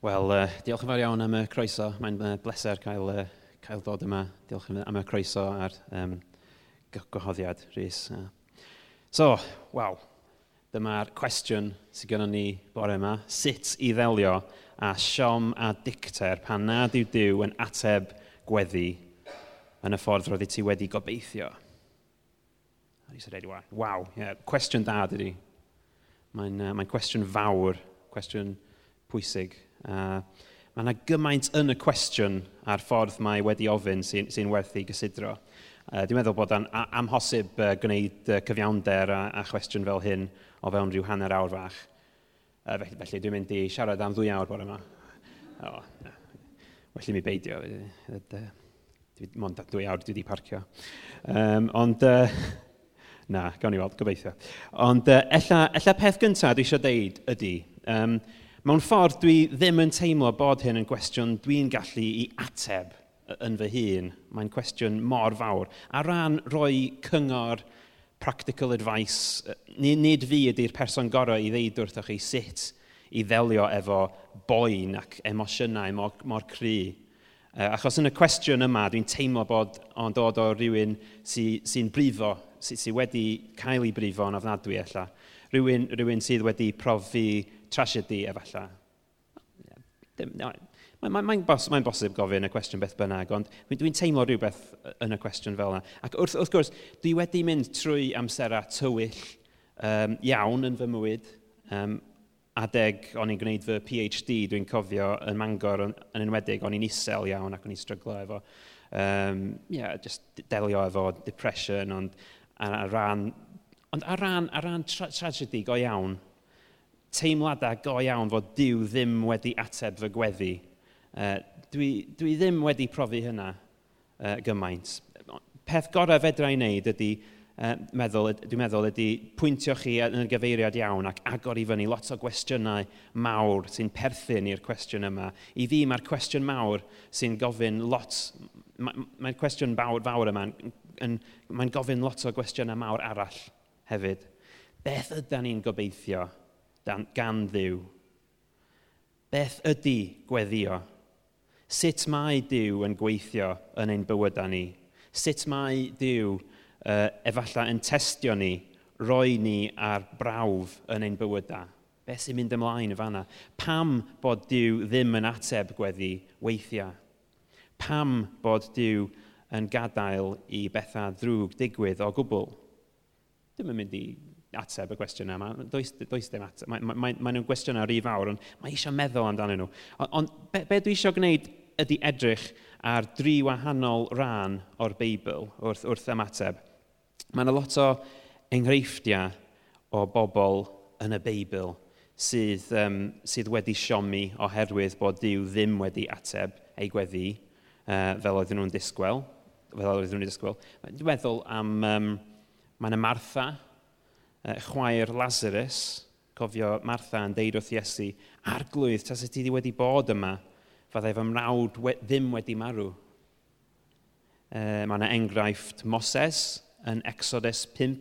Wel, uh, diolch yn fawr iawn am y croeso. Mae'n uh, bleser cael, uh, cael ddod yma. Diolch am y croeso a'r um, gwahoddiad, Rhys. Uh. So, waw, dyma'r cwestiwn sydd gennym ni bore yma. Sut i ddelio a siom a dicter pan nad yw Dyw yn ateb gweddi yn y ffordd roedd ti wedi gobeithio? A Rhys yn waw, yeah, cwestiwn da dydy. Mae'n uh, mae cwestiwn fawr, cwestiwn pwysig Uh, mae yna gymaint yn y cwestiwn a'r ffordd mae wedi ofyn sy'n sy, sy werth ei gysidro. Uh, dwi'n meddwl bod o'n amhosib uh, gwneud uh, cyfiawnder a, a chwestiwn fel hyn o fewn rhyw hanner awr fach. Uh, felly, felly dwi'n mynd i siarad am ddwy awr bore yma. Oh, felly mi beidio. Mond dwy awr dwi wedi parcio. Um, ond, uh, na, gawn ni weld, gobeithio. Ond, uh, ella, ella peth gyntaf dwi eisiau deud ydy, um, Mewn ffordd, dwi ddim yn teimlo bod hyn yn gwestiwn dwi'n gallu i ateb yn fy hun. Mae'n cwestiwn mor fawr. A ran roi cyngor, practical advice, nid fi ydy'r person gorau i ddeud wrthoch chi sut i ddelio efo boen ac emosiynau mor, mor cry. Achos yn y cwestiwn yma, dwi'n teimlo bod o'n dod o rhywun sy'n sy, brifo, sydd sy wedi cael ei brifo yn ofnadwy ella. Rhywun, rhywun sydd wedi profi trasiedi efallai. Mae'n mae, mae bos, mae bosib gofyn y cwestiwn beth bynnag, ond dwi'n teimlo rhywbeth yn y cwestiwn fel yna. Ac wrth, wrth gwrs, dwi wedi mynd trwy amserau tywyll um, iawn yn fy mywyd. Um, adeg o'n i'n gwneud fy PhD, dwi'n cofio yn Mangor yn, yn enwedig, o'n i'n isel iawn ac o'n i'n stryglo efo. Um, yeah, just delio efo depression, ond ar, ar ran, ond ar ran, ar ran tra tragedy go iawn, teimladau go iawn fod Dyw ddim wedi ateb fy gweddi. Uh, dwi, dwi ddim wedi profi hynna uh, gymaint. Peth gorau fedra i wneud ydy, uh, meddwl, dwi'n meddwl, ydy pwyntio chi yn y gyfeiriad iawn ac agor i fyny lot o gwestiynau mawr sy'n perthyn i'r cwestiwn yma. I fi mae'r cwestiwn mawr sy'n gofyn lot, mae'r mae cwestiwn fawr, fawr yma, mae'n gofyn lot o gwestiynau mawr arall hefyd. Beth ydy'n ni'n gobeithio? gan ddiw. Beth ydy gweddio? Sut mae Dyw yn gweithio yn ein bywydau ni? Sut mae Dyw uh, efallai yn testio ni, roi ni ar brawf yn ein bywydau? Beth sy'n mynd ymlaen y fanna? Pam bod Dyw ddim yn ateb gweddi weithiau? Pam bod Dyw yn gadael i bethau ddrwg digwydd o gwbl? Dim yn mynd i ateb y gwestiwn yma. Does, does dim ateb. Mae, mae, mae nhw'n gwestiynau rhy fawr, ond mae eisiau meddwl amdanyn nhw. Ond on, be, be dwi eisiau gwneud ydy edrych ar dri wahanol rhan o'r Beibl wrth, wrth ymateb. Mae yna lot o enghreifftiau o bobl yn y Beibl sydd, um, sydd wedi siomi oherwydd bod Dyw ddim wedi ateb ei gweddi uh, fel oedden nhw'n disgwyl. Fel oedden nhw'n disgwyl. Dwi'n meddwl am... Um, mae yna Martha chwaer Lazarus, cofio Martha yn deud wrth Iesu, arglwydd, tas ydy ti wedi bod yma, fyddai fy mrawd we, ddim wedi marw. E, mae yna enghraifft Moses yn Exodus 5.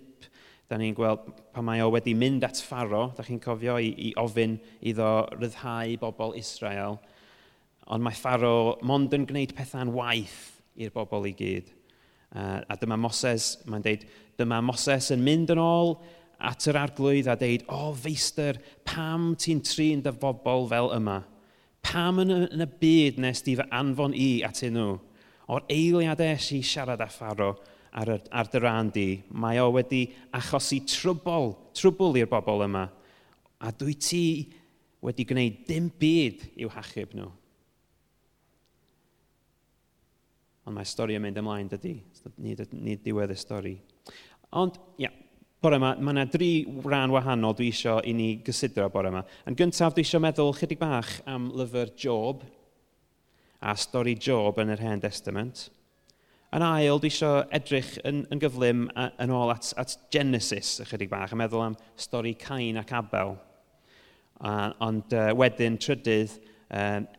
Da ni'n gweld pa mae o wedi mynd at Faro, da chi'n cofio i, i ofyn iddo ryddhau bobl Israel. Ond mae Faro mond yn gwneud pethau'n waith i'r bobl i gyd. Uh, a dyma Moses, mae'n deud, dyma Moses yn mynd yn ôl at yr arglwydd a deud, o oh, feistr, pam ti'n trin dy fobl fel yma? Pam yn y, yn y byd nes di fy anfon i at nhw? O'r eiliad es i siarad â pharo ar, ar dy ran di, mae o wedi achosi trwbl, trwbl i'r bobl yma. A dwi ti wedi gwneud dim byd i'w hachub nhw. Ond mae stori yn mynd ymlaen dydy. Nid, nid diwedd y stori. Ond, ia, yeah, Bore yma, mae yna dri rhan wahanol dwi eisiau i ni gysidro bore yma. Yn gyntaf, dwi eisiau meddwl chydig bach am lyfr Job a stori Job yn yr Hen Testament. Yn ail, dwi eisiau edrych yn, yn gyflym a, yn ôl at, at Genesis ychydig bach, a meddwl am stori Cain ac Abel. A, ond uh, wedyn, trydydd, um,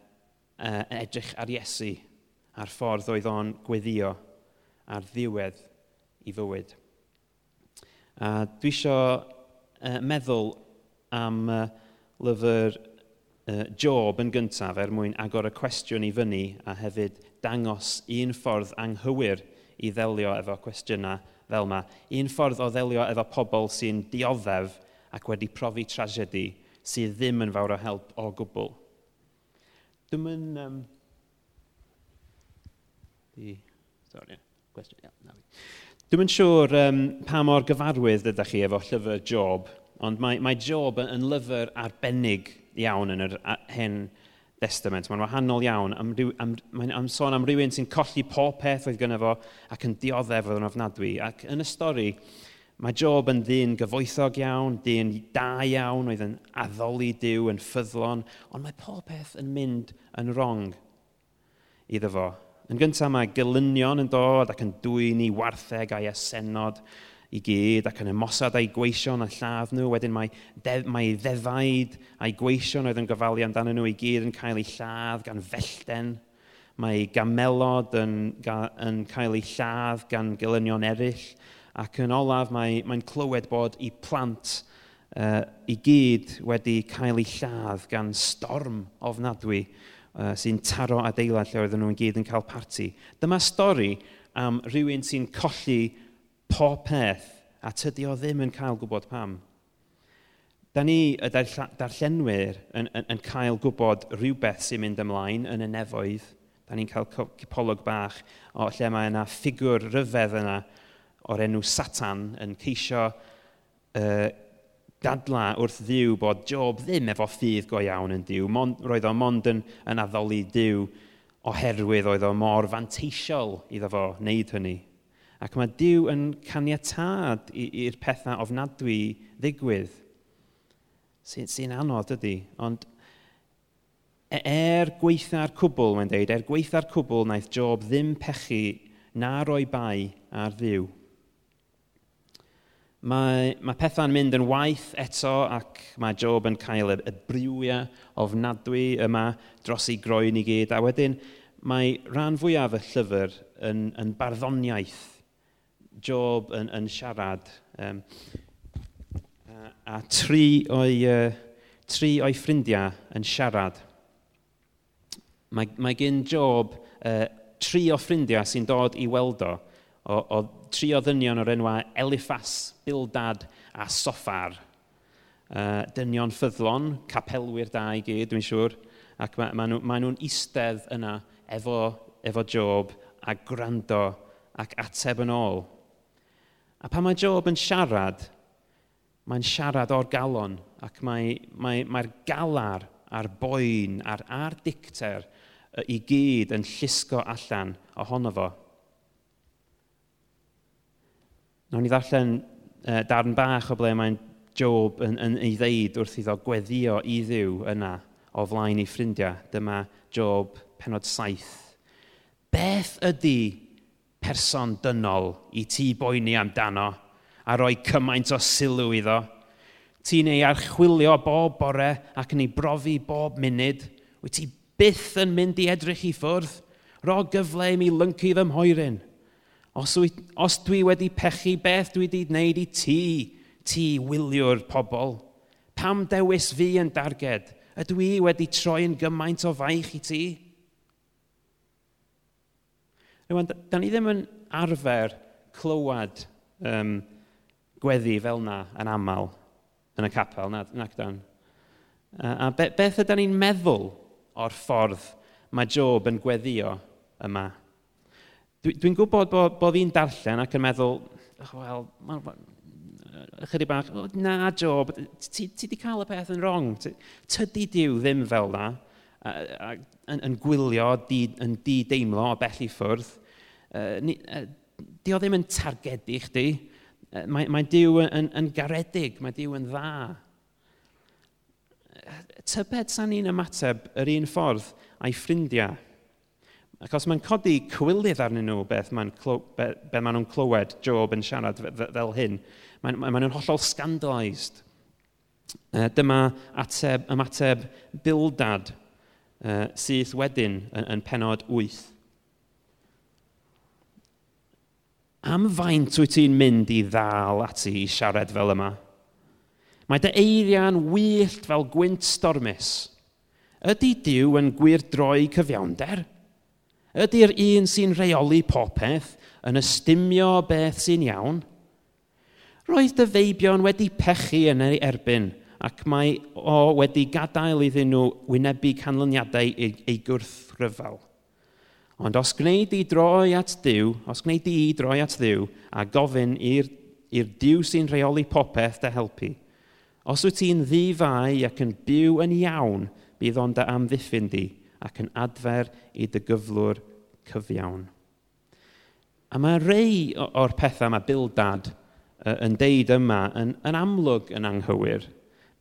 uh, edrych ar Iesu, a'r ffordd oedd o'n gweddio, a'r ddiwedd i fywyd. A dwi eisiau uh, meddwl am uh, lyfr uh, Job yn gyntaf er mwyn agor y cwestiwn i fyny a hefyd dangos un ffordd anghywir i ddelio efo cwestiynau fel yma. Un ffordd o ddelio efo pobl sy'n dioddef ac wedi profi tragedi sydd ddim yn fawr o help o gwbl. Dwi'n mynd... Um... Di... Sorry, question, Yeah. Dwi'n yn siŵr um, pa mor gyfarwydd ydych chi efo llyfr Job, ond mae, mae Job yn lyfr arbennig iawn yn yr hen Testament. Mae'n wahanol iawn. Am, am, mae'n am sôn am rywun sy'n colli pob peth oedd gynno fo ac yn dioddef oedd yn ofnadwy. Ac yn y stori, mae Job yn ddyn gyfoethog iawn, dyn da iawn, oedd yn addoli diw, yn ffyddlon, ond mae pob peth yn mynd yn wrong iddo fo. Yn gyntaf mae gylynion yn dod ac yn dwy'n dwyni wartheg a'i esenod i gyd ac yn ymosod a'i gweision a lladd nhw. Wedyn mae, def, mae ddefaid a'i gweision oedd yn gofalu amdano nhw i gyd yn cael ei lladd gan fellten. Mae gamelod yn, yn cael ei lladd gan gylynion eraill. Ac yn olaf, mae'n mae clywed bod i plant uh, i gyd wedi cael ei lladd gan storm ofnadwy uh, sy'n taro adeilad lle oedden nhw'n gyd yn cael parti. Dyma stori am rhywun sy'n colli pob peth a tydi o ddim yn cael gwybod pam. Da ni, y darllenwyr, yn, yn, yn cael gwybod rhywbeth sy'n mynd ymlaen yn y nefoedd. Da ni'n cael cipolog bach o lle mae yna ffigwr ryfedd yna o'r enw Satan yn ceisio uh, dadla wrth ddiw bod Job ddim efo ffydd go iawn yn diw. Mon, roedd o mond yn, yn addoli diw oherwydd oedd o mor fanteisiol iddo fo wneud hynny. Ac mae diw yn caniatad i'r pethau ofnadwy ddigwydd sy'n sy, anodd ydy. Ond e, er gweitha'r cwbl, mae'n deud, er gweitha'r cwbl wnaeth Job ddim pechu na roi bai ar ddiw. Mae, mae pethau'n mynd yn waith eto ac mae Job yn cael y, y briwiau ofnadwy yma dros ei groen i gyd. A wedyn mae rhan fwyaf y llyfr yn, yn barddoniaeth. Job yn, yn siarad. Um, a, a tri o'i, uh, tri o'i ffrindiau yn siarad. Mae, mae gen Job uh, tri o ffrindiau sy'n dod i weld o o, o tri o ddynion o'r enwa Eliffas, Bildad a Soffar. Uh, dynion ffyddlon, capelwyr da i gyd, dwi'n siŵr. Ac mae ma nhw'n ma nhw eistedd yna efo, efo Job a gwrando ac ateb yn ôl. A pan mae Job yn siarad, mae'n siarad o'r galon ac mae'r mae, mae, mae galar a'r boen a'r, ar dicter i gyd yn llusgo allan ohono fo. Nawr ni ddarllen uh, darn bach o ble mae'n Job yn, yn ei ddeud wrth iddo gweddio i ddiw yna o flaen ei ffrindiau. Dyma Job penod saith. Beth ydy person dynol i ti boeni amdano a roi cymaint o sylw iddo? Ti'n ei archwilio bob bore ac yn ei brofi bob munud. Wyt ti byth yn mynd i edrych i ffwrdd? Ro gyfle i mi lyncu fy mhoerin. Os, dwi, os dwi wedi pechu beth dwi wedi gwneud i ti, ti wyliwr pobl, pam dewis fi yn darged? Ydw i wedi troi yn gymaint o faich i ti? Rwy'n, da ni ddim yn arfer clywed um, gweddi fel yna yn aml yn y capel, na, nac dan. A, a be, beth ydym ni'n meddwl o'r ffordd mae Job yn gweddio yma? Dwi'n gwybod bod, bod fi'n darllen ac yn meddwl, oh, wel, ychydig bach, oh, na Job, ti wedi cael y peth yn wrong. Tydi diw ddim fel na, a, a, yn, yn gwylio, di, yn di-deimlo o bell i ffwrdd. Uh, ni, uh, di o ddim yn targedu chdi. Uh, mae, mae Dyw yn, yn, yn garedig, mae diw yn dda. Tybed sa'n ni'n ymateb yr un ffordd a'i ffrindiau. Ac os mae'n codi cywilydd arnyn nhw beth maen be, be maen nhw'n clywed Job yn siarad fel hyn, maen, maen nhw'n hollol scandalised. Uh, dyma ateb, ymateb bildad uh, syth wedyn yn, yn penod 8. Am faint wyt ti'n mynd i ddal ati i siarad fel yma? Mae dy eiria'n wyllt fel gwynt stormus. Ydy Dyw yn gwir droi cyfiawnder? Ydy'r un sy'n rheoli popeth yn ystumio beth sy'n iawn? Roedd dy feibion wedi pechu yn ei erbyn ac mae o wedi gadael iddyn nhw wynebu canlyniadau ei gwrthryfel. Ond os gwneud i droi at Dyw, os gwneud i droi at Dyw a gofyn i'r Dyw sy'n rheoli popeth dy helpu, os wyt ti'n ddifau ac yn byw yn iawn, bydd o'n dy amddiffyn di ac yn adfer i dy gyflwr cyfiawn. A mae rei o'r pethau mae Bildad yn deud yma yn, yn amlwg yn anghywir.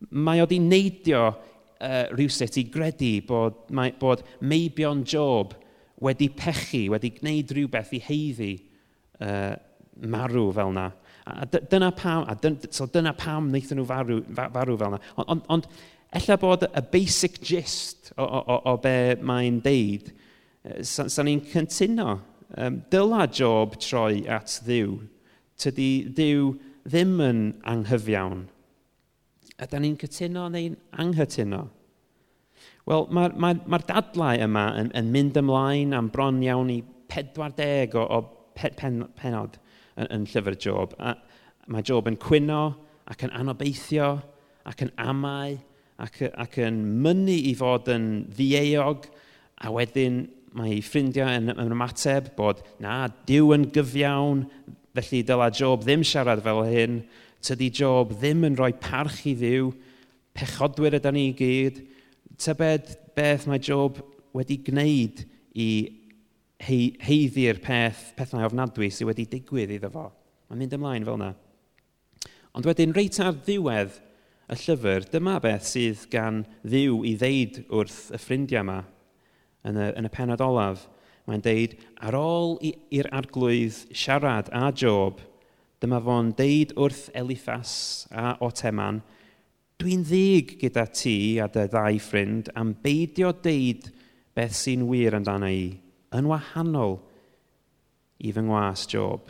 Mae oedd i neidio uh, rhywsut i gredu bod, mae, bod meibion Job wedi pechu, wedi gwneud rhywbeth i heiddi uh, marw fel yna. A dyna pam, a dyna, so dyna pam wnaethon nhw farw, farw fel yna. Ond ond, ond Ella bod y basic gist o, o, o, o be mae'n deud, sa'n sa ni'n cyntuno. Um, dyla Job troi at ddiw. Tydi ddiw ddim yn anghyfiawn. Ydy'n ni'n cytuno neu'n anghytuno? Wel, mae'r mae, mae, ma dadlau yma yn, yn mynd ymlaen am bron iawn i 40 o, o pen, pen, penod yn, yn llyfr Job. A, mae Job yn cwyno ac yn anobeithio ac yn amau ac, ac yn mynnu i fod yn ddieog, a wedyn mae ei ffrindiau yn, yn ymateb bod na, diw yn gyfiawn, felly dyla Job ddim siarad fel hyn, tydi Job ddim yn rhoi parch i ddiw, pechodwyr ydy ni i gyd, tybed beth mae Job wedi gwneud i heiddi'r peth, pethau ofnadwy sydd wedi digwydd iddo fo. Mae'n mynd ymlaen fel yna. Ond wedyn, reit ar ddiwedd y llyfr, dyma beth sydd gan ddiw i ddeud wrth y ffrindiau yma yn y, yn y penod olaf. Mae'n deud, ar ôl i'r arglwydd siarad a Job, dyma fo'n deud wrth Eliphas a Oteman, dwi'n ddig gyda ti a dy ddau ffrind am beidio deud beth sy'n wir amdano i, yn wahanol i fy ngwas Job.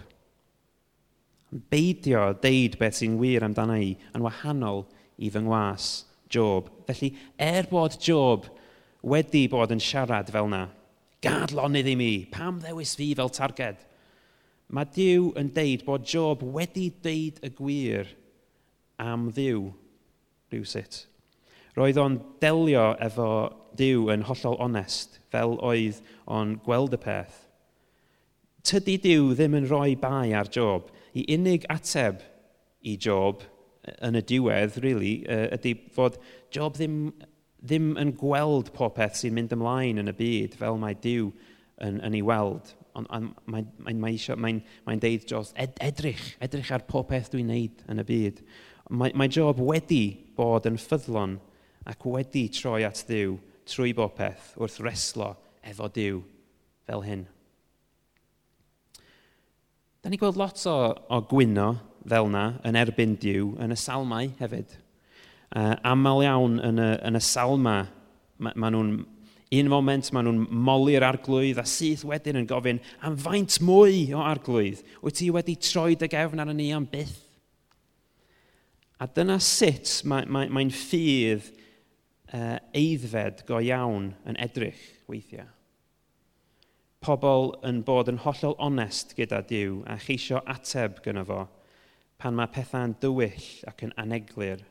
Am beidio deud beth sy'n wir amdano i, yn wahanol i i fy ngwas, Job. Felly, er bod Job wedi bod yn siarad fel yna, gad lonydd i mi, pam ddewis fi fel targed? Mae Dyw yn deud bod Job wedi deud y gwir am ddiw rhywsut. Roedd o'n delio efo Dyw yn hollol onest, fel oedd o'n gweld y peth. Tydi Dyw ddim yn rhoi bai ar Job. I unig ateb i Job yn y diwedd, really, ydy fod Job ddim, ddim yn gweld popeth sy'n mynd ymlaen yn y byd fel mae Dyw yn, yn ei weld. Ond on, mae'n mae, mae, mae, mae deud Job, ed, edrych, edrych ar popeth dwi'n neud yn y byd. Mae, mae Job wedi bod yn ffyddlon ac wedi troi at ddiw trwy bopeth wrth reslo efo diw fel hyn. Da ni gweld lot o, o gwyno fel yna yn erbyn diw yn y salmau hefyd. Uh, aml iawn yn y, yn y salma, ma, ma nhw'n un moment maen nhw'n moli'r arglwydd a syth wedyn yn gofyn am faint mwy o arglwydd. Wyt ti wedi troi dy gefn ar ni am byth? A dyna sut mae'n mae, mae ffydd uh, eiddfed go iawn yn edrych weithiau. Pobl yn bod yn hollol onest gyda Dyw a cheisio ateb gyda fo pan mae pethau'n dywyll ac yn aneglir.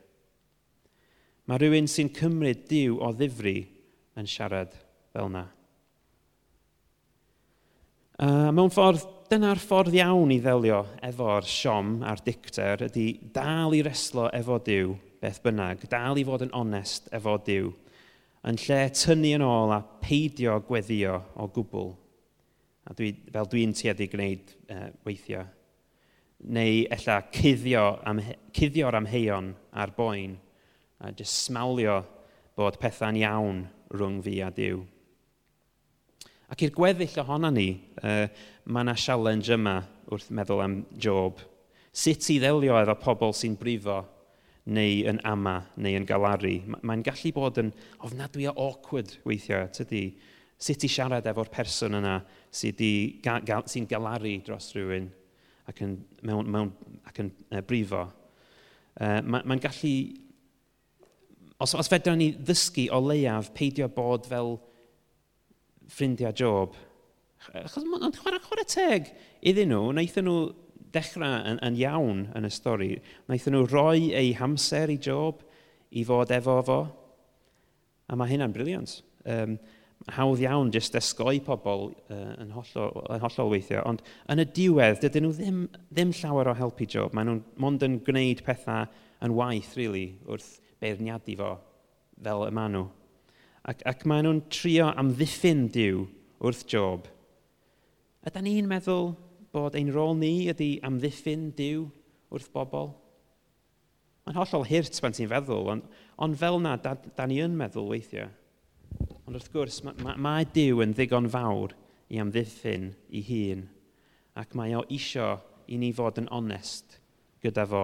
Mae rhywun sy'n cymryd diw o ddifri yn siarad fel yna. Uh, mewn ffordd, dyna'r ffordd iawn i ddelio efo'r siom a'r dicter ydy dal i reslo efo Dyw beth bynnag, dal i fod yn onest efo Dyw, yn lle tynnu yn ôl a peidio gweddio o gwbl. A dwi, fel dwi'n tueddu gwneud uh, weithiau neu ella cuddio, am, cuddio'r amheuon a'r boen a jyst smawlio bod pethau'n iawn rhwng fi a Dyw. Ac i'r gweddill ohono ni, uh, mae yna sialenge yma wrth meddwl am Job. Sut i ddelio efo pobl sy'n brifo neu yn ama neu yn galaru. Mae'n gallu bod yn ofnadwy o awkward weithiau, tydi? Sut i siarad efo'r person yna sy'n sy galaru dros rhywun ac yn, mewn, mewn, ac yn uh, brifo. Uh, Mae'n ma gallu... Os, os fedra ni ddysgu o leiaf peidio bod fel ffrindiau Job, achos mae'n chwarae, chwarae teg iddyn nhw, wnaethon nhw dechrau yn, yn iawn yn y stori, wnaethon nhw roi eu hamser i Job i fod efo fo, a mae hynna'n briliant. Um, hawdd iawn jyst esgoi pobl uh, yn, hollol, yn hollol weithio, ond yn y diwedd, dydyn nhw ddim, ddim llawer o helpu Job. Maen nhw'n mond yn gwneud pethau yn waith, really, wrth beirniadu fo fel y maen nhw. Ac, ac maen nhw'n trio amddiffyn diw wrth Job. Ydy ni'n meddwl bod ein rôl ni ydy amddiffyn diw wrth bobl? Mae'n hollol hirt pan ti'n feddwl, ond, ond fel na, da, da ni yn meddwl weithiau. Ond wrth gwrs, mae, mae, mae Dyw yn ddigon fawr i amddiffyn i hun, ac mae o isio i ni fod yn onest gyda fo.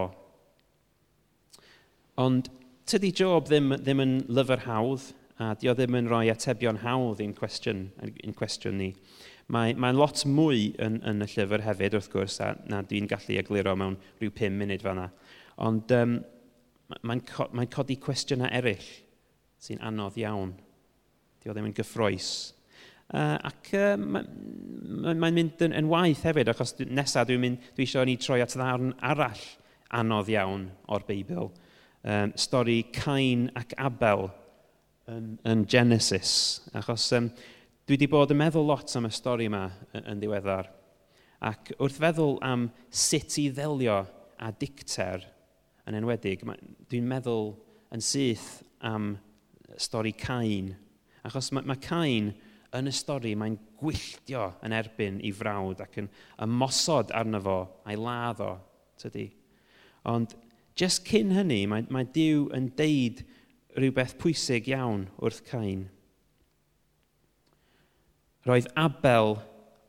Ond tydi Job ddim, ddim yn lyfr hawdd, a di o ddim yn rhoi atebion hawdd i'n cwestiwn, in cwestiwn ni. Mae, mae lot mwy yn, yn y llyfr hefyd, wrth gwrs, a na dwi'n gallu egluro mewn rhyw 5 munud fan'na. Ond um, mae'n mae codi cwestiynau eraill sy'n anodd iawn Di o ddim yn gyffroes. Uh, ac uh, mae'n ma, mynd yn, yn waith hefyd, achos nesaf dwi'n mynd, dwi eisiau ni troi at ddarn arall anodd iawn o'r Beibl. Um, stori Cain ac Abel yn, yn Genesis. Achos um, dwi wedi bod yn meddwl lot am y stori yma yn, yn ddiweddar. Ac wrth feddwl am sut i ddelio a dicter yn enwedig, dwi'n meddwl yn syth am stori Cain Achos mae, mae Cain yn y stori, mae'n gwylltio yn erbyn i frawd ac yn ymosod arno fo a'i ladd o, tydi. Ond just cyn hynny, mae, mae Dyw yn deud rhywbeth pwysig iawn wrth Cain. Roedd Abel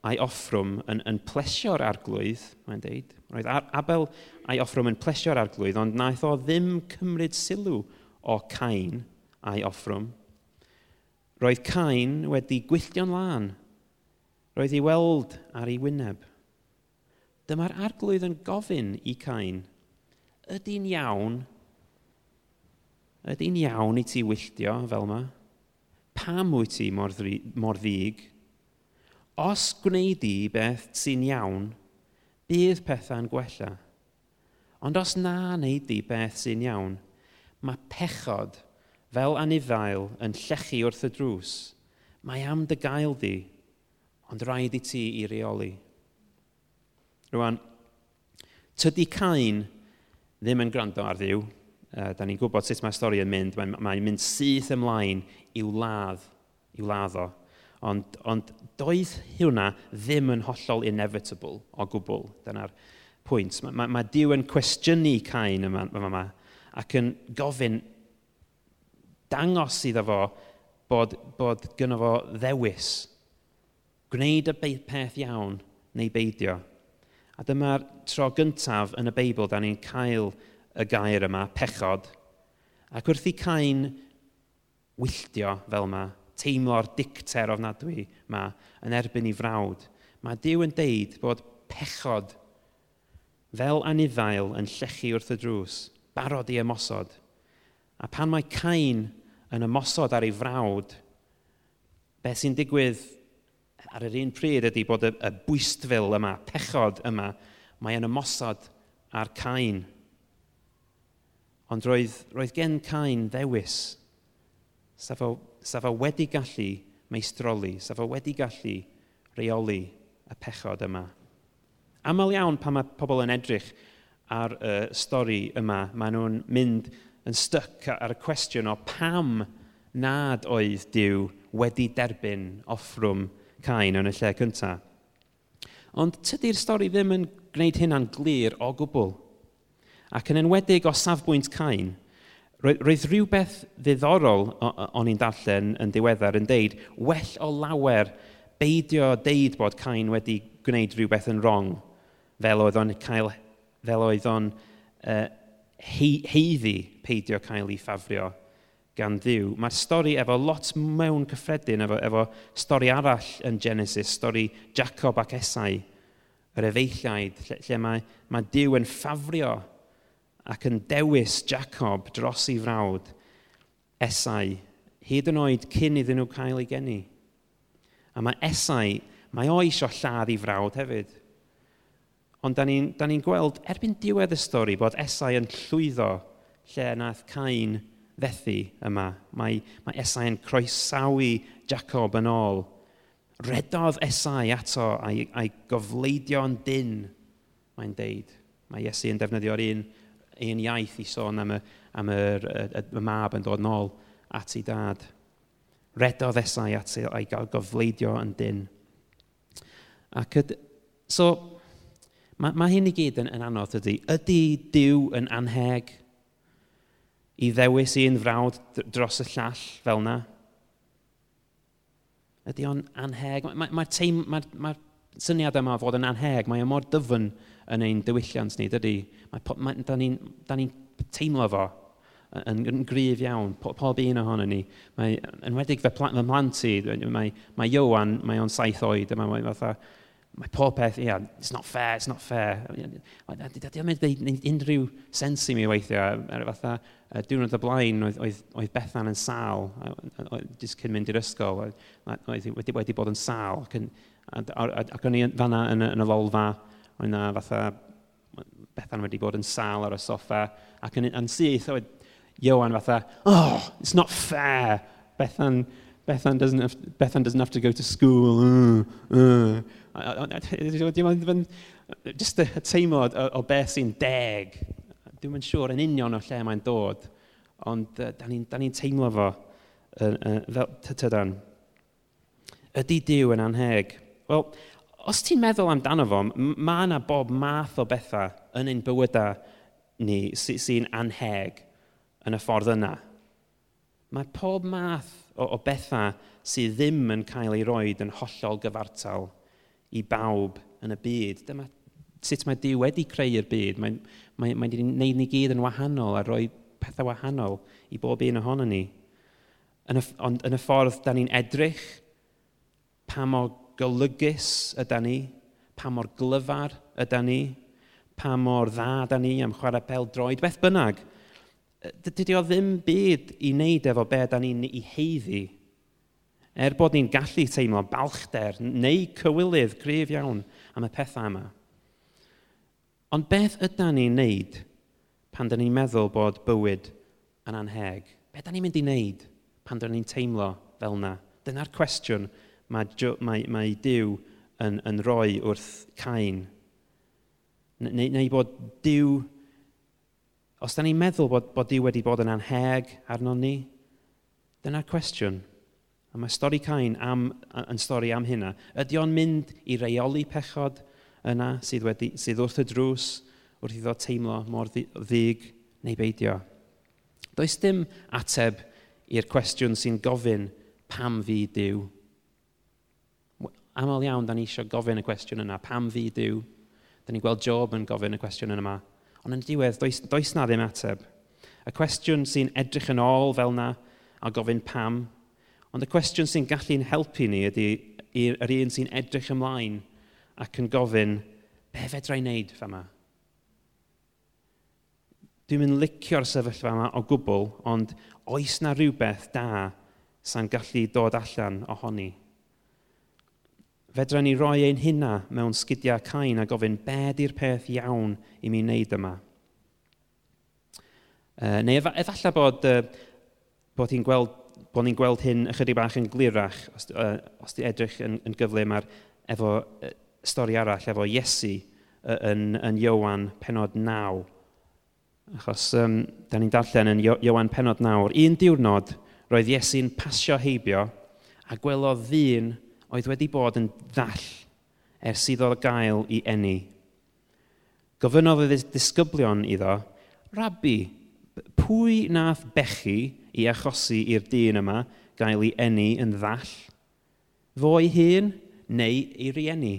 a'i offrwm yn, yn plesio'r arglwydd, mae'n deud. Roedd Abel a'i offrwm yn plesio'r arglwydd, ond naeth o ddim cymryd sylw o Cain a'i offrwm. Roedd Cain wedi gwylltio'n lân. Roedd ei weld ar ei wyneb. Dyma'r arglwydd yn gofyn i Cain, ydy'n iawn? Ydy'n iawn i ti wylltio fel yma? Pam wyt ti mor, ddri, mor ddig? Os gwneud i beth sy'n iawn, bydd pethau'n gwella. Ond os na wneud i beth sy'n iawn, mae pechod fel anifail yn llechu wrth y drws, mae am dy gael di, ond rhaid i ti i reoli. Rwan, tydi Cain ddim yn gwrando ar ddiw. Uh, da ni'n gwybod sut mae'r stori yn mynd. Mae'n mae mynd syth ymlaen i'w ladd, i'w ladd o. Ond, ond doedd hwnna ddim yn hollol inevitable o gwbl. Dyna'r pwynt. Mae mae, mae Dyw yn cwestiynu Cain yma, yma, yma ac yn gofyn dangos iddo fo bod, bod gynno fo ddewis. Gwneud y peth iawn neu beidio. A dyma'r tro gyntaf yn y Beibl da ni'n cael y gair yma, pechod. Ac wrth i Cain wylltio fel yma, teimlo'r dicter ofnadwy yma yn erbyn i frawd, mae Dyw yn deud bod pechod fel anifail yn llechu wrth y drws, barod i ymosod. A pan mae Cain yn ymosod ar ei frawd, beth sy'n digwydd ar yr un pryd ydy bod y, y bwystfil yma, pechod yma, mae yn ymosod ar Cain. Ond roedd, roedd gen Cain ddewis, sef o, sef o wedi gallu meistroli, sef o wedi gallu reoli y pechod yma. Aml iawn pan mae pobl yn edrych ar y stori yma, maen nhw'n mynd yn styc ar y cwestiwn o pam nad oedd Dyw wedi derbyn offrwm Cain yn y lle cyntaf. Ond tydy'r stori ddim yn gwneud hynna'n glir o gwbl. Ac yn enwedig o safbwynt Cain, roedd rhywbeth ddiddorol o'n i'n darllen yn diweddar yn deud, well o lawer beidio deud bod Cain wedi gwneud rhywbeth yn wrong fel oedd o'n cael, fel oedd o'n uh, heiddi peidio cael ei ffafrio gan ddiw. Mae'r stori efo lot mewn cyffredin, efo, efo stori arall yn Genesis, stori Jacob ac Esau, yr efeilliaid, lle, lle mae, mae Dyw yn ffafrio ac yn dewis Jacob dros ei frawd, Esau, hyd yn oed cyn iddyn nhw cael ei geni. A mae Esau, mae o eisiau lladd ei frawd hefyd. Ond da ni'n ni gweld erbyn diwedd y stori bod Esau yn llwyddo lle nath Cain fethu yma. Mae, mae Esau yn croesawu Jacob yn ôl. Redodd Esau ato a'i, ai gofleidio'n dyn, mae'n deud. Mae Iesu yn defnyddio'r un, un iaith i sôn am y, am y, y, y, y mab yn dod yn ôl at ei dad. Redodd Esau ato a'i gofleidio yn dyn. Ac yd, so, Mae, mae hyn i gyd yn, yn anodd ydy. Ydy Dyw yn anheg i ddewis un frawd dros y llall fel yna? Ydy o'n anheg? Mae'r ma, ma teim, ma, ma syniad yma fod yn anheg, mae o mor dyfyn yn ein diwylliant ni, dydy. Mae, mae, da ni'n ni teimlo fo yn, yn gryf iawn, pob un ohono ni. Mae, yn wedig fe, plant, mlant i, mae, mae Iowan, mae o'n saith oed, mae, mae fatha, mae pob peth, yeah, it's not fair, it's not fair. Dydy o'n mynd unrhyw sens i mi weithiau, er fatha, uh, diwrnod y blaen, oedd, oedd, oedd Bethan yn sal, jyst cyn mynd i'r ysgol, oedd wedi, wedi bod yn sal, cyn, ac o'n i fanna yn, yn y lolfa, oedd na fatha, Bethan wedi bod yn sal ar y soffa, ac yn, yn syth, oedd Johan fatha, oh, it's not fair, Bethan, Bethan doesn't have, Bethan doesn't have to go to school, uh, uh. Dwi'n mynd fy'n... Just y teimlad o, o beth sy'n deg. Dwi'n mynd siŵr yn union o lle mae'n dod. Ond uh, da ni'n ni teimlo fo uh, uh, fel tydan. Ydy Dyw yn anheg? Wel, os ti'n meddwl amdano fo, mae yna bob math o bethau yn ein bywydau ni sy'n sy anheg yn y ffordd yna. Mae pob math o, o bethau sydd ddim yn cael ei roed yn hollol gyfartal i bawb yn y byd. Dyma sut mae Dyw wedi creu'r byd. Mae'n mae, mae wedi gwneud ni gyd yn wahanol a rhoi pethau wahanol i bob un ohono ni. Yn y, ond yn y ffordd da ni'n edrych, pa mor golygus yda ni, pa mor glyfar yda ni, pa mor dda yda ni am chwarae pel droed, beth bynnag. Dydy o ddim byd i wneud efo be da ni'n ei heiddi Er bod ni'n gallu teimlo balchder neu cywilydd gref iawn am y pethau yma. Ond beth ydy'n ni'n neud pan dyn ni'n meddwl bod bywyd yn anheg? Beth ydy'n ni'n mynd i wneud pan dyn ni'n teimlo fel yna? Dyna'r cwestiwn mae, mae, mae Dyw yn, yn rhoi wrth Cain. Neu, neu bod Dyw... Os da ni'n meddwl bod, bod Dyw wedi bod yn anheg arno ni, dyna'r cwestiwn. A mae stori Cain am, yn stori am hynna. Ydy o'n mynd i reoli pechod yna sydd, wedi, sydd wrth y drws, wrth iddo teimlo mor ddig neu beidio? Does dim ateb i'r cwestiwn sy'n gofyn pam fi diw. Aml iawn, da ni eisiau gofyn y cwestiwn yna, pam fi diw. Da ni'n gweld Job yn gofyn y cwestiwn yna. Ond yn diwedd, does, does na ddim ateb. Y cwestiwn sy'n edrych yn ôl fel na a gofyn pam Ond y cwestiwn sy'n gallu'n helpu ni ydy yr un sy'n edrych ymlaen ac yn gofyn, be fedra'i wneud fa yma? Dwi'n mynd licio'r sefyllfa yma o gwbl, ond oes na rhywbeth da sa'n gallu dod allan ohoni? Fedra ni roi ein hynna mewn sgidiau cain a gofyn be di'r peth iawn i mi wneud yma. Uh, neu efallai bod, uh, bod hi'n gweld bod ni'n gweld hyn ychydig bach yn glirach os, uh, os di edrych yn, yn gyflym ar efo uh, stori arall, efo Iesu uh, yn, yn Iowan penod 9. Achos um, da ni'n darllen yn Iowan penod 9. Un diwrnod roedd Iesu'n pasio heibio a gwelodd ddyn oedd wedi bod yn ddall ers iddo gael i enni. Gofynodd y disgyblion iddo, Rabbi, pwy nath bechu i achosi i'r dyn yma gael ei enni yn ddall, fo'i hun neu ei rieni.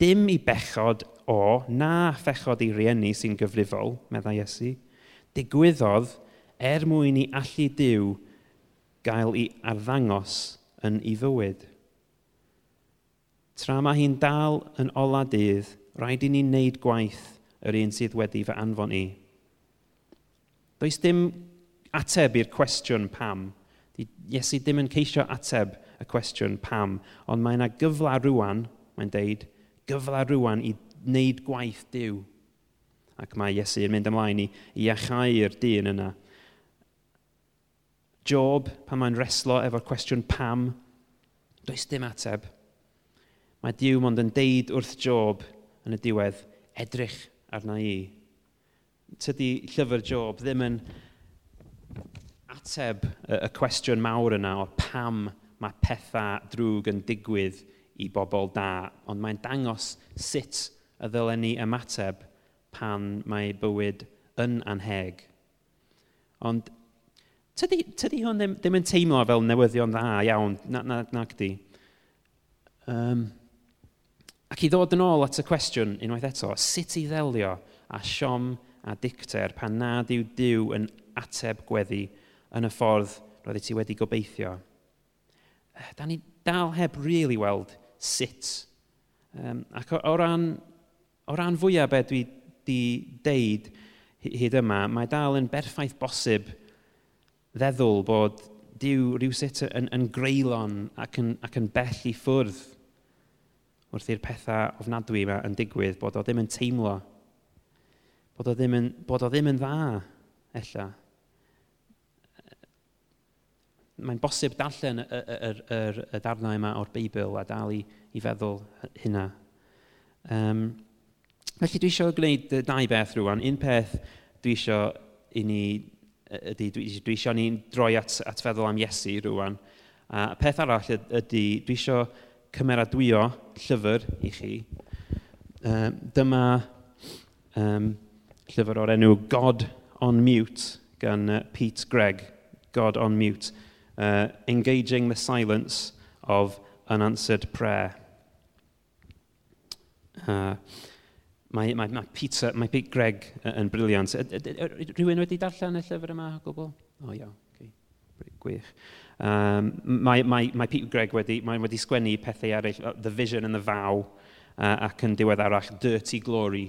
Dim i bechod o na phechod i rieni sy'n gyfrifol, meddai Iesu, digwyddodd er mwyn i allu diw gael ei arddangos yn ei fywyd. Tra mae hi'n dal yn ola dydd, rhaid i ni wneud gwaith yr un sydd wedi fy anfon i. Does dim ateb i'r cwestiwn pam. Iesu ddim yn ceisio ateb y cwestiwn pam, ond mae yna gyfla rwan, mae'n deud, gyfla rwan i wneud gwaith diw. Ac mae Iesu yn mynd ymlaen i, i achau'r dyn yna. Job, pan mae'n reslo efo'r cwestiwn pam, does dim ateb. Mae Dyw mond yn deud wrth Job yn y diwedd, edrych arna i tydi llyfr Job ddim yn ateb y cwestiwn mawr yna o pam mae pethau drwg yn digwydd i bobl da, ond mae'n dangos sut y ddylen ni ymateb pan mae bywyd yn anheg. Ond tydi, tydi hwn ddim, ddim yn teimlo fel newyddion dda iawn, na, na, na gdi. Um, ac i ddod yn ôl at y cwestiwn unwaith eto, sut i ddelio a siom a dicter pan nad yw Dyw yn ateb gweddi yn y ffordd roedd ti wedi gobeithio. Da ni dal heb really weld sut. Um, ac o, o, ran, o ran fwyaf beth dwi wedi deud hyd yma, mae dal yn berffaith bosib ddeddwl bod Dyw rhywsut yn, yn greulon ac yn, ac yn bell i ffwrdd wrth i'r pethau ofnadwy yma yn digwydd, bod o ddim yn teimlo bod o ddim yn, bod o ddim yn dda, ella. Mae'n bosib darllen y, y, y, y darnau yma o'r Beibl a dal i, i feddwl hynna. Um, felly dwi eisiau gwneud dau beth rwan. Un peth dwi eisiau i ni, ydy, dwi, dwi eisiau ni'n droi at, at feddwl am Iesu rwan. A peth arall ydy, dwi eisiau cymeradwyo llyfr i chi. Um, dyma um, llyfr o'r enw God on Mute gan uh, Pete Gregg, God on Mute, uh, Engaging the Silence of Unanswered Prayer. Uh, mae, mae, mae, Peter, mae Pete Gregg yn briliant. Rhywun wedi darllen y llyfr yma o gwbl? O iawn, okay. gwych. Um, mae, mae, mae Pete Gregg wedi, mae wedi sgwennu pethau eraill, uh, The Vision and the Vow, uh, ac yn diweddarach Dirty Glory,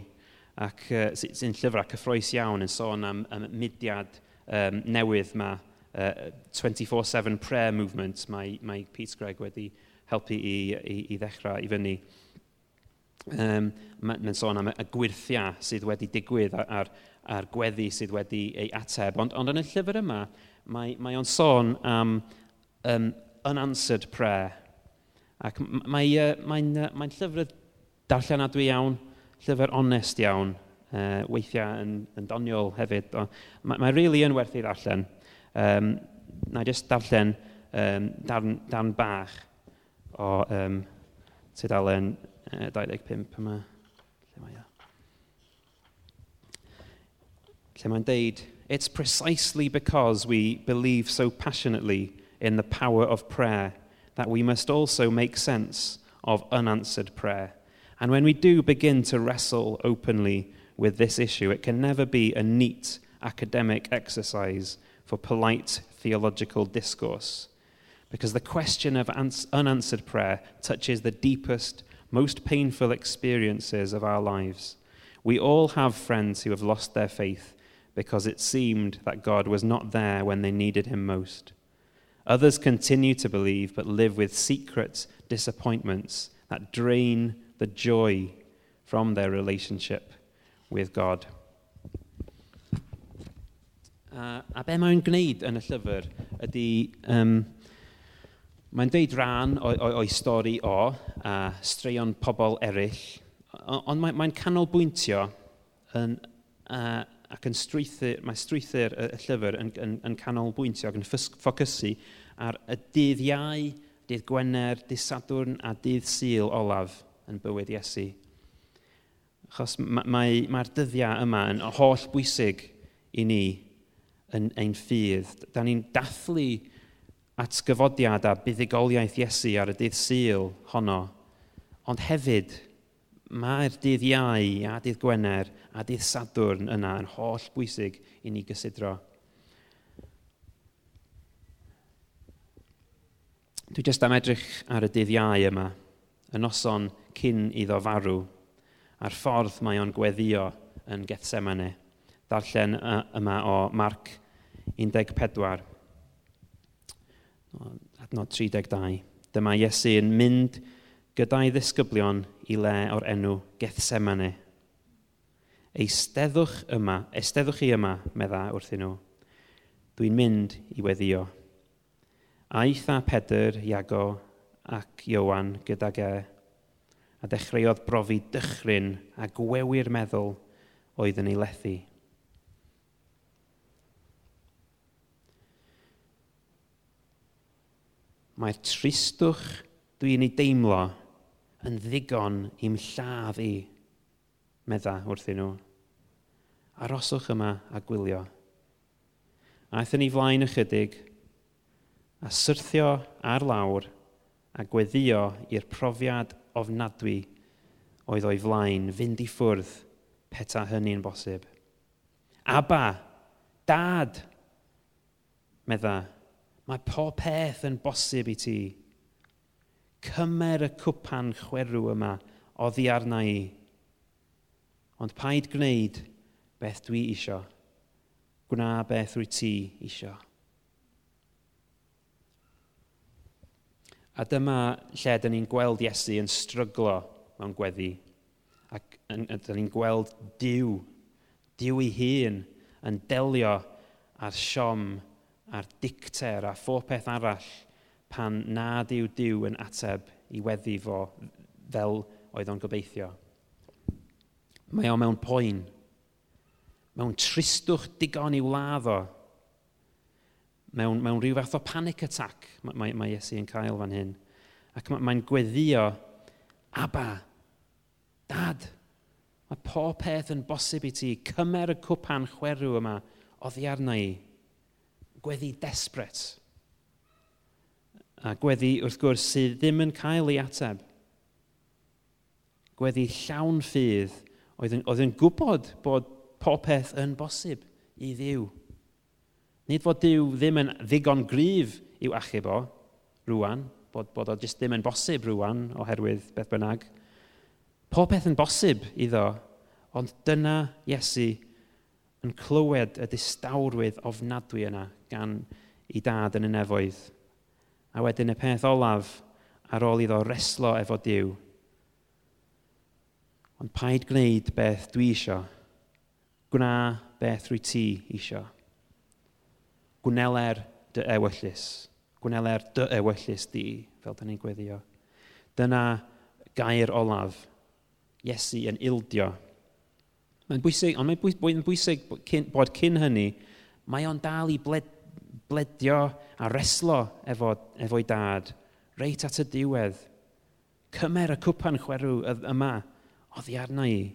ac uh, sy'n llyfr ac cyffroes iawn yn sôn am, am mudiad um, newydd ma uh, 24-7 prayer movement mae, mae Pete Greg wedi helpu i, i, i ddechrau i fyny. Um, Mae'n ma sôn am y gwirthiau sydd wedi digwydd a'r, a'r gweddi sydd wedi ei ateb. Ond, ond yn y llyfr yma, mae, mae o'n sôn am um, unanswered prayer. Ac mae'n mae, uh, mae, mae llyfr darllenadwy iawn, llyfr onest iawn, uh, weithiau yn, yn doniol hefyd. Mae'n mae really yn werth ei ddarllen. Um, na jyst darllen um, darn, darn bach o um, tudalen uh, 25 yma. Lle mae Lle mae'n deud, It's precisely because we believe so passionately in the power of prayer that we must also make sense of unanswered prayer. And when we do begin to wrestle openly with this issue, it can never be a neat academic exercise for polite theological discourse. Because the question of unanswered prayer touches the deepest most painful experiences of our lives. We all have friends who have lost their faith because it seemed that God was not there when they needed him most. Others continue to believe but live with secret disappointments that drain the joy from their relationship with God. Uh, a be mae'n gwneud yn y llyfr ydy... Um, Mae'n deud rhan o'i, stori o a straeon pobl eraill, ond mae'n mae canolbwyntio yn, uh, ac yn strwythyr, mae strwythyr y, y llyfr yn, yn, yn canolbwyntio ac yn ffocysu ar y dydd iau, dydd Gwener, dydd Sadwrn a dydd Sul olaf yn bywyd Iesu. Achos mae'r mae, mae dyddiau yma yn holl bwysig i ni yn ein ffydd. Da ni'n dathlu atgyfodiad a buddigoliaeth Iesu ar y dydd syl honno. Ond hefyd, mae'r dydd iau a dydd Gwener a dydd Sadwrn yna yn holl bwysig i ni gysidro. Dwi jyst am edrych ar y dydd iau yma, y noson cyn iddo farw, a'r ffordd mae o'n gweddio yn Gethsemane. Darllen yma o Marc 14, adnod 32. Dyma Iesu yn mynd gyda'i ddisgyblion i le o'r enw Gethsemane. Eisteddwch yma, esteddwch chi yma, medda wrthyn nhw. Dwi'n mynd i weddio. Aeth a Pedr, Iago ac Iowan gydag e a dechreuodd brofi dychryn a gwewi'r meddwl oedd yn ei lethu. Mae'r tristwch dwi'n ei deimlo yn ddigon i'm lladd i, medda wrthyn nhw. Aroswch yma a gwylio. Aethon ni flaen ychydig, a syrthio ar lawr a gweddio i'r profiad ofnadwy oedd o'i flaen fynd i ffwrdd peta hynny'n bosib. Aba, dad, medda, mae pob peth yn bosib i ti. Cymer y cwpan chwerw yma oddi arna i. Ond paid gwneud beth dwi isio. Gwna beth wyt ti isio. A dyma lle dyn ni'n gweld Iesu yn stryglo mewn gweddi. Ac dyn ni'n gweld diw, diw ei hun, yn delio a'r siom, a'r dicter a phopeth arall pan nad yw diw yn ateb i weddi fo fel oedd o'n gobeithio. Mae o mewn poen, mewn tristwch digon i wladd o, mewn, mewn rhyw fath o panic attack mae, mae, Iesu yn cael fan hyn. Ac mae'n gweddio, Abba, Dad, mae pob peth yn bosib i ti. Cymer y cwpan chwerw yma oddi arna i. Gweddi desbret. A gweddi wrth gwrs sydd ddim yn cael ei ateb. Gweddi llawn ffydd oedd yn, oedd yn gwybod bod popeth yn bosib i ddiw. Nid fod Dyw ddim yn ddigon gryf i'w achub o rwan, bod, bod o jyst ddim yn bosib rwan oherwydd beth bynnag. Pob peth yn bosib iddo, ond dyna Iesu yn clywed y distawrwydd ofnadwy yna gan ei dad yn y nefoedd. A wedyn y peth olaf ar ôl iddo reslo efo Dyw. Ond paid gwneud beth dwi isio. Gwna beth rwy ti isio. Gwneler dy ewyllus. Gwneler dy ewyllus di, fel da ni'n gweddio. Dyna gair olaf. Iesu yn ildio. Mae'n bwysig, ond mae'n bwysig, mae'n bwysig bod cyn hynny, mae o'n dal i bled, bledio a reslo efo, efo'i dad, reit at y diwedd. Cymer y cwpan chwerw yma, oddi arna i.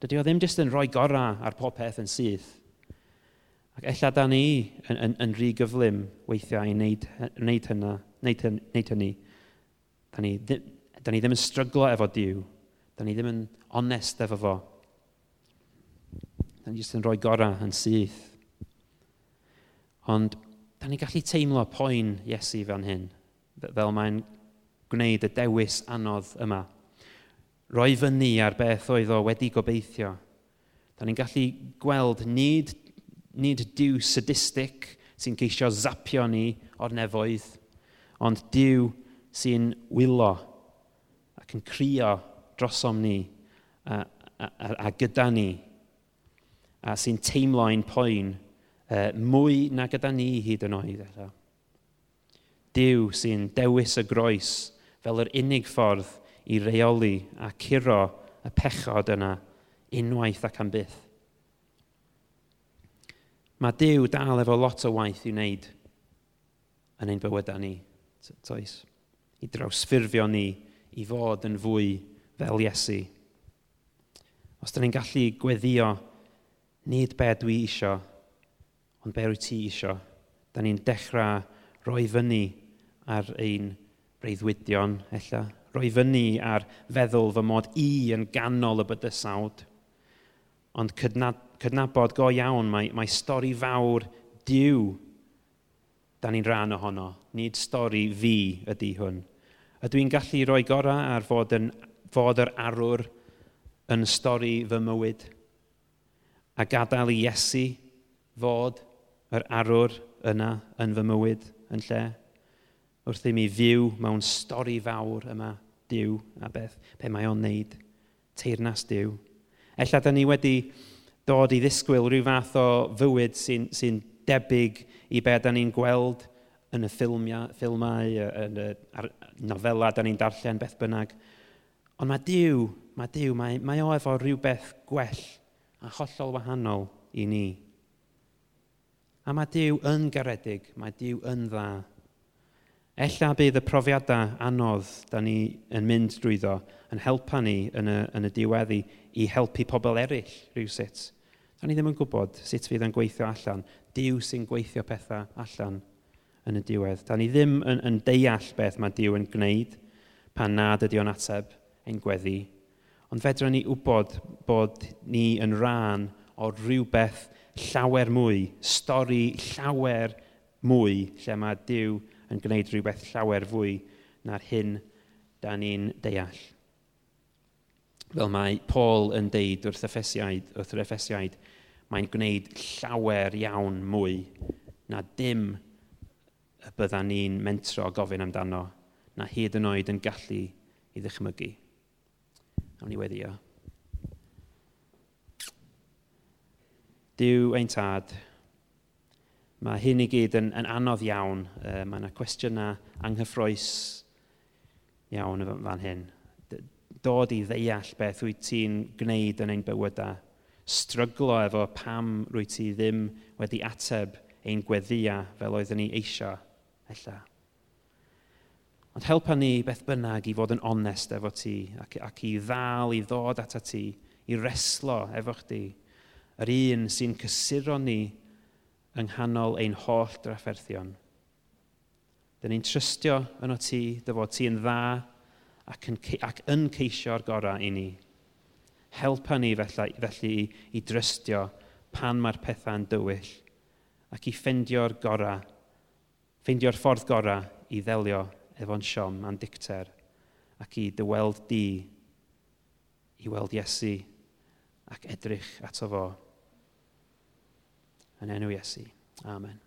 Dydy o ddim jyst yn rhoi gorau ar popeth yn syth Ac ella da ni yn, yn, yn rhy gyflym weithiau i wneud, wneud hynna, wneud, wneud hynny. Da ni, da ni ddim yn stryglo efo Dyw. Da ni ddim yn onest efo fo. Da ni jyst yn rhoi gorau yn syth. Ond da ni gallu teimlo poen Iesu fan hyn, fel mae'n gwneud y dewis anodd yma. Roi fyny ar beth oedd o wedi gobeithio. Da ni'n gallu gweld nid nid diw sadistic sy'n ceisio zapio ni o'r nefoedd, ond diw sy'n wylo ac yn crio drosom ni a, a, a, a gyda ni a sy'n teimlo ein poen uh, mwy na gyda ni hyd yn oed. Eto. Dyw sy'n dewis y groes fel yr unig ffordd i reoli a curo y pechod yna unwaith ac am byth. Mae Dyw dal efo lot o waith i wneud yn ein bywydau ni, toes. I drawsffurfio ni i fod yn fwy fel Iesu. Os da ni'n gallu gweddio nid be dwi isio, ond be rwy ti isio, da ni'n dechrau roi fyny ar ein breuddwydion, ella. Roi fyny ar feddwl fy mod i yn ganol y bydysawd ond cydnad, cydnabod go iawn mae, mae stori fawr diw da ni'n rhan ohono. Nid stori fi ydy hwn. A dwi'n gallu rhoi gorau ar fod, yn, fod yr arwr yn stori fy mywyd a gadael i Iesu fod yr arwr yna yn fy mywyd yn lle wrth i mi fyw mewn stori fawr yma, diw a beth, pe mae o'n neud, teirnas diw. Ella da ni wedi dod i ddisgwyl rhyw fath o fywyd sy'n sy, debyg i be da ni'n gweld yn y ffilmia, ffilmau, yn y nofela da ni'n darllen, beth bynnag. Ond mae Dyw, mae Dyw, mae, mae o efo rhywbeth gwell a hollol wahanol i ni. A mae Dyw yn garedig, mae Dyw yn dda. Ella bydd y profiadau anodd da ni yn mynd drwyddo yn helpa ni yn y, yn y diweddi i helpu pobl eraill rhywsut. Da ni ddim yn gwybod sut fydd yn gweithio allan. Dyw sy'n gweithio pethau allan yn y diwedd. Da ni ddim yn, yn deall beth mae Dyw yn gwneud pan nad ydy o'n ateb ein gweddi. Ond fedrwn ni wybod bod ni yn rhan o rhywbeth llawer mwy, stori llawer mwy lle mae Dyw yn gwneud rhywbeth llawer fwy na'r hyn da ni'n deall fel mae Paul yn deud wrth Effesiaid, wrth yr Effesiaid, mae'n gwneud llawer iawn mwy na dim y bydda ni'n mentro gofyn amdano, na hyd yn oed yn gallu i ddychmygu. Awn ni weddio. Dyw ein tad, mae hyn i gyd yn, yn anodd iawn. Uh, mae yna cwestiynau anghyffroes iawn yn fan hyn dod i ddeall beth wyt ti'n gwneud yn ein bywydau. Stryglo efo pam rwy ti ddim wedi ateb ein gweddia fel oeddwn ni eisiau, ella. Ond helpa ni beth bynnag i fod yn onest efo ti ac, ac i ddal i ddod ata ti, i reslo efo chdi, yr un sy'n cysuro ni yng nghanol ein holl drafferthion. Dyna ni'n trystio yn o ti, dy fod ti'n dda ac yn, ac yn ceisio'r gorau i ni. Helpa ni felly, felly i drystio pan mae'r pethau'n dywyll ac i ffeindio'r gorau, ffeindio'r ffordd gorau i ddelio efo'n siom a'n dicter ac i dyweld di i weld Iesu ac edrych ato fo. Yn enw Iesu. Amen.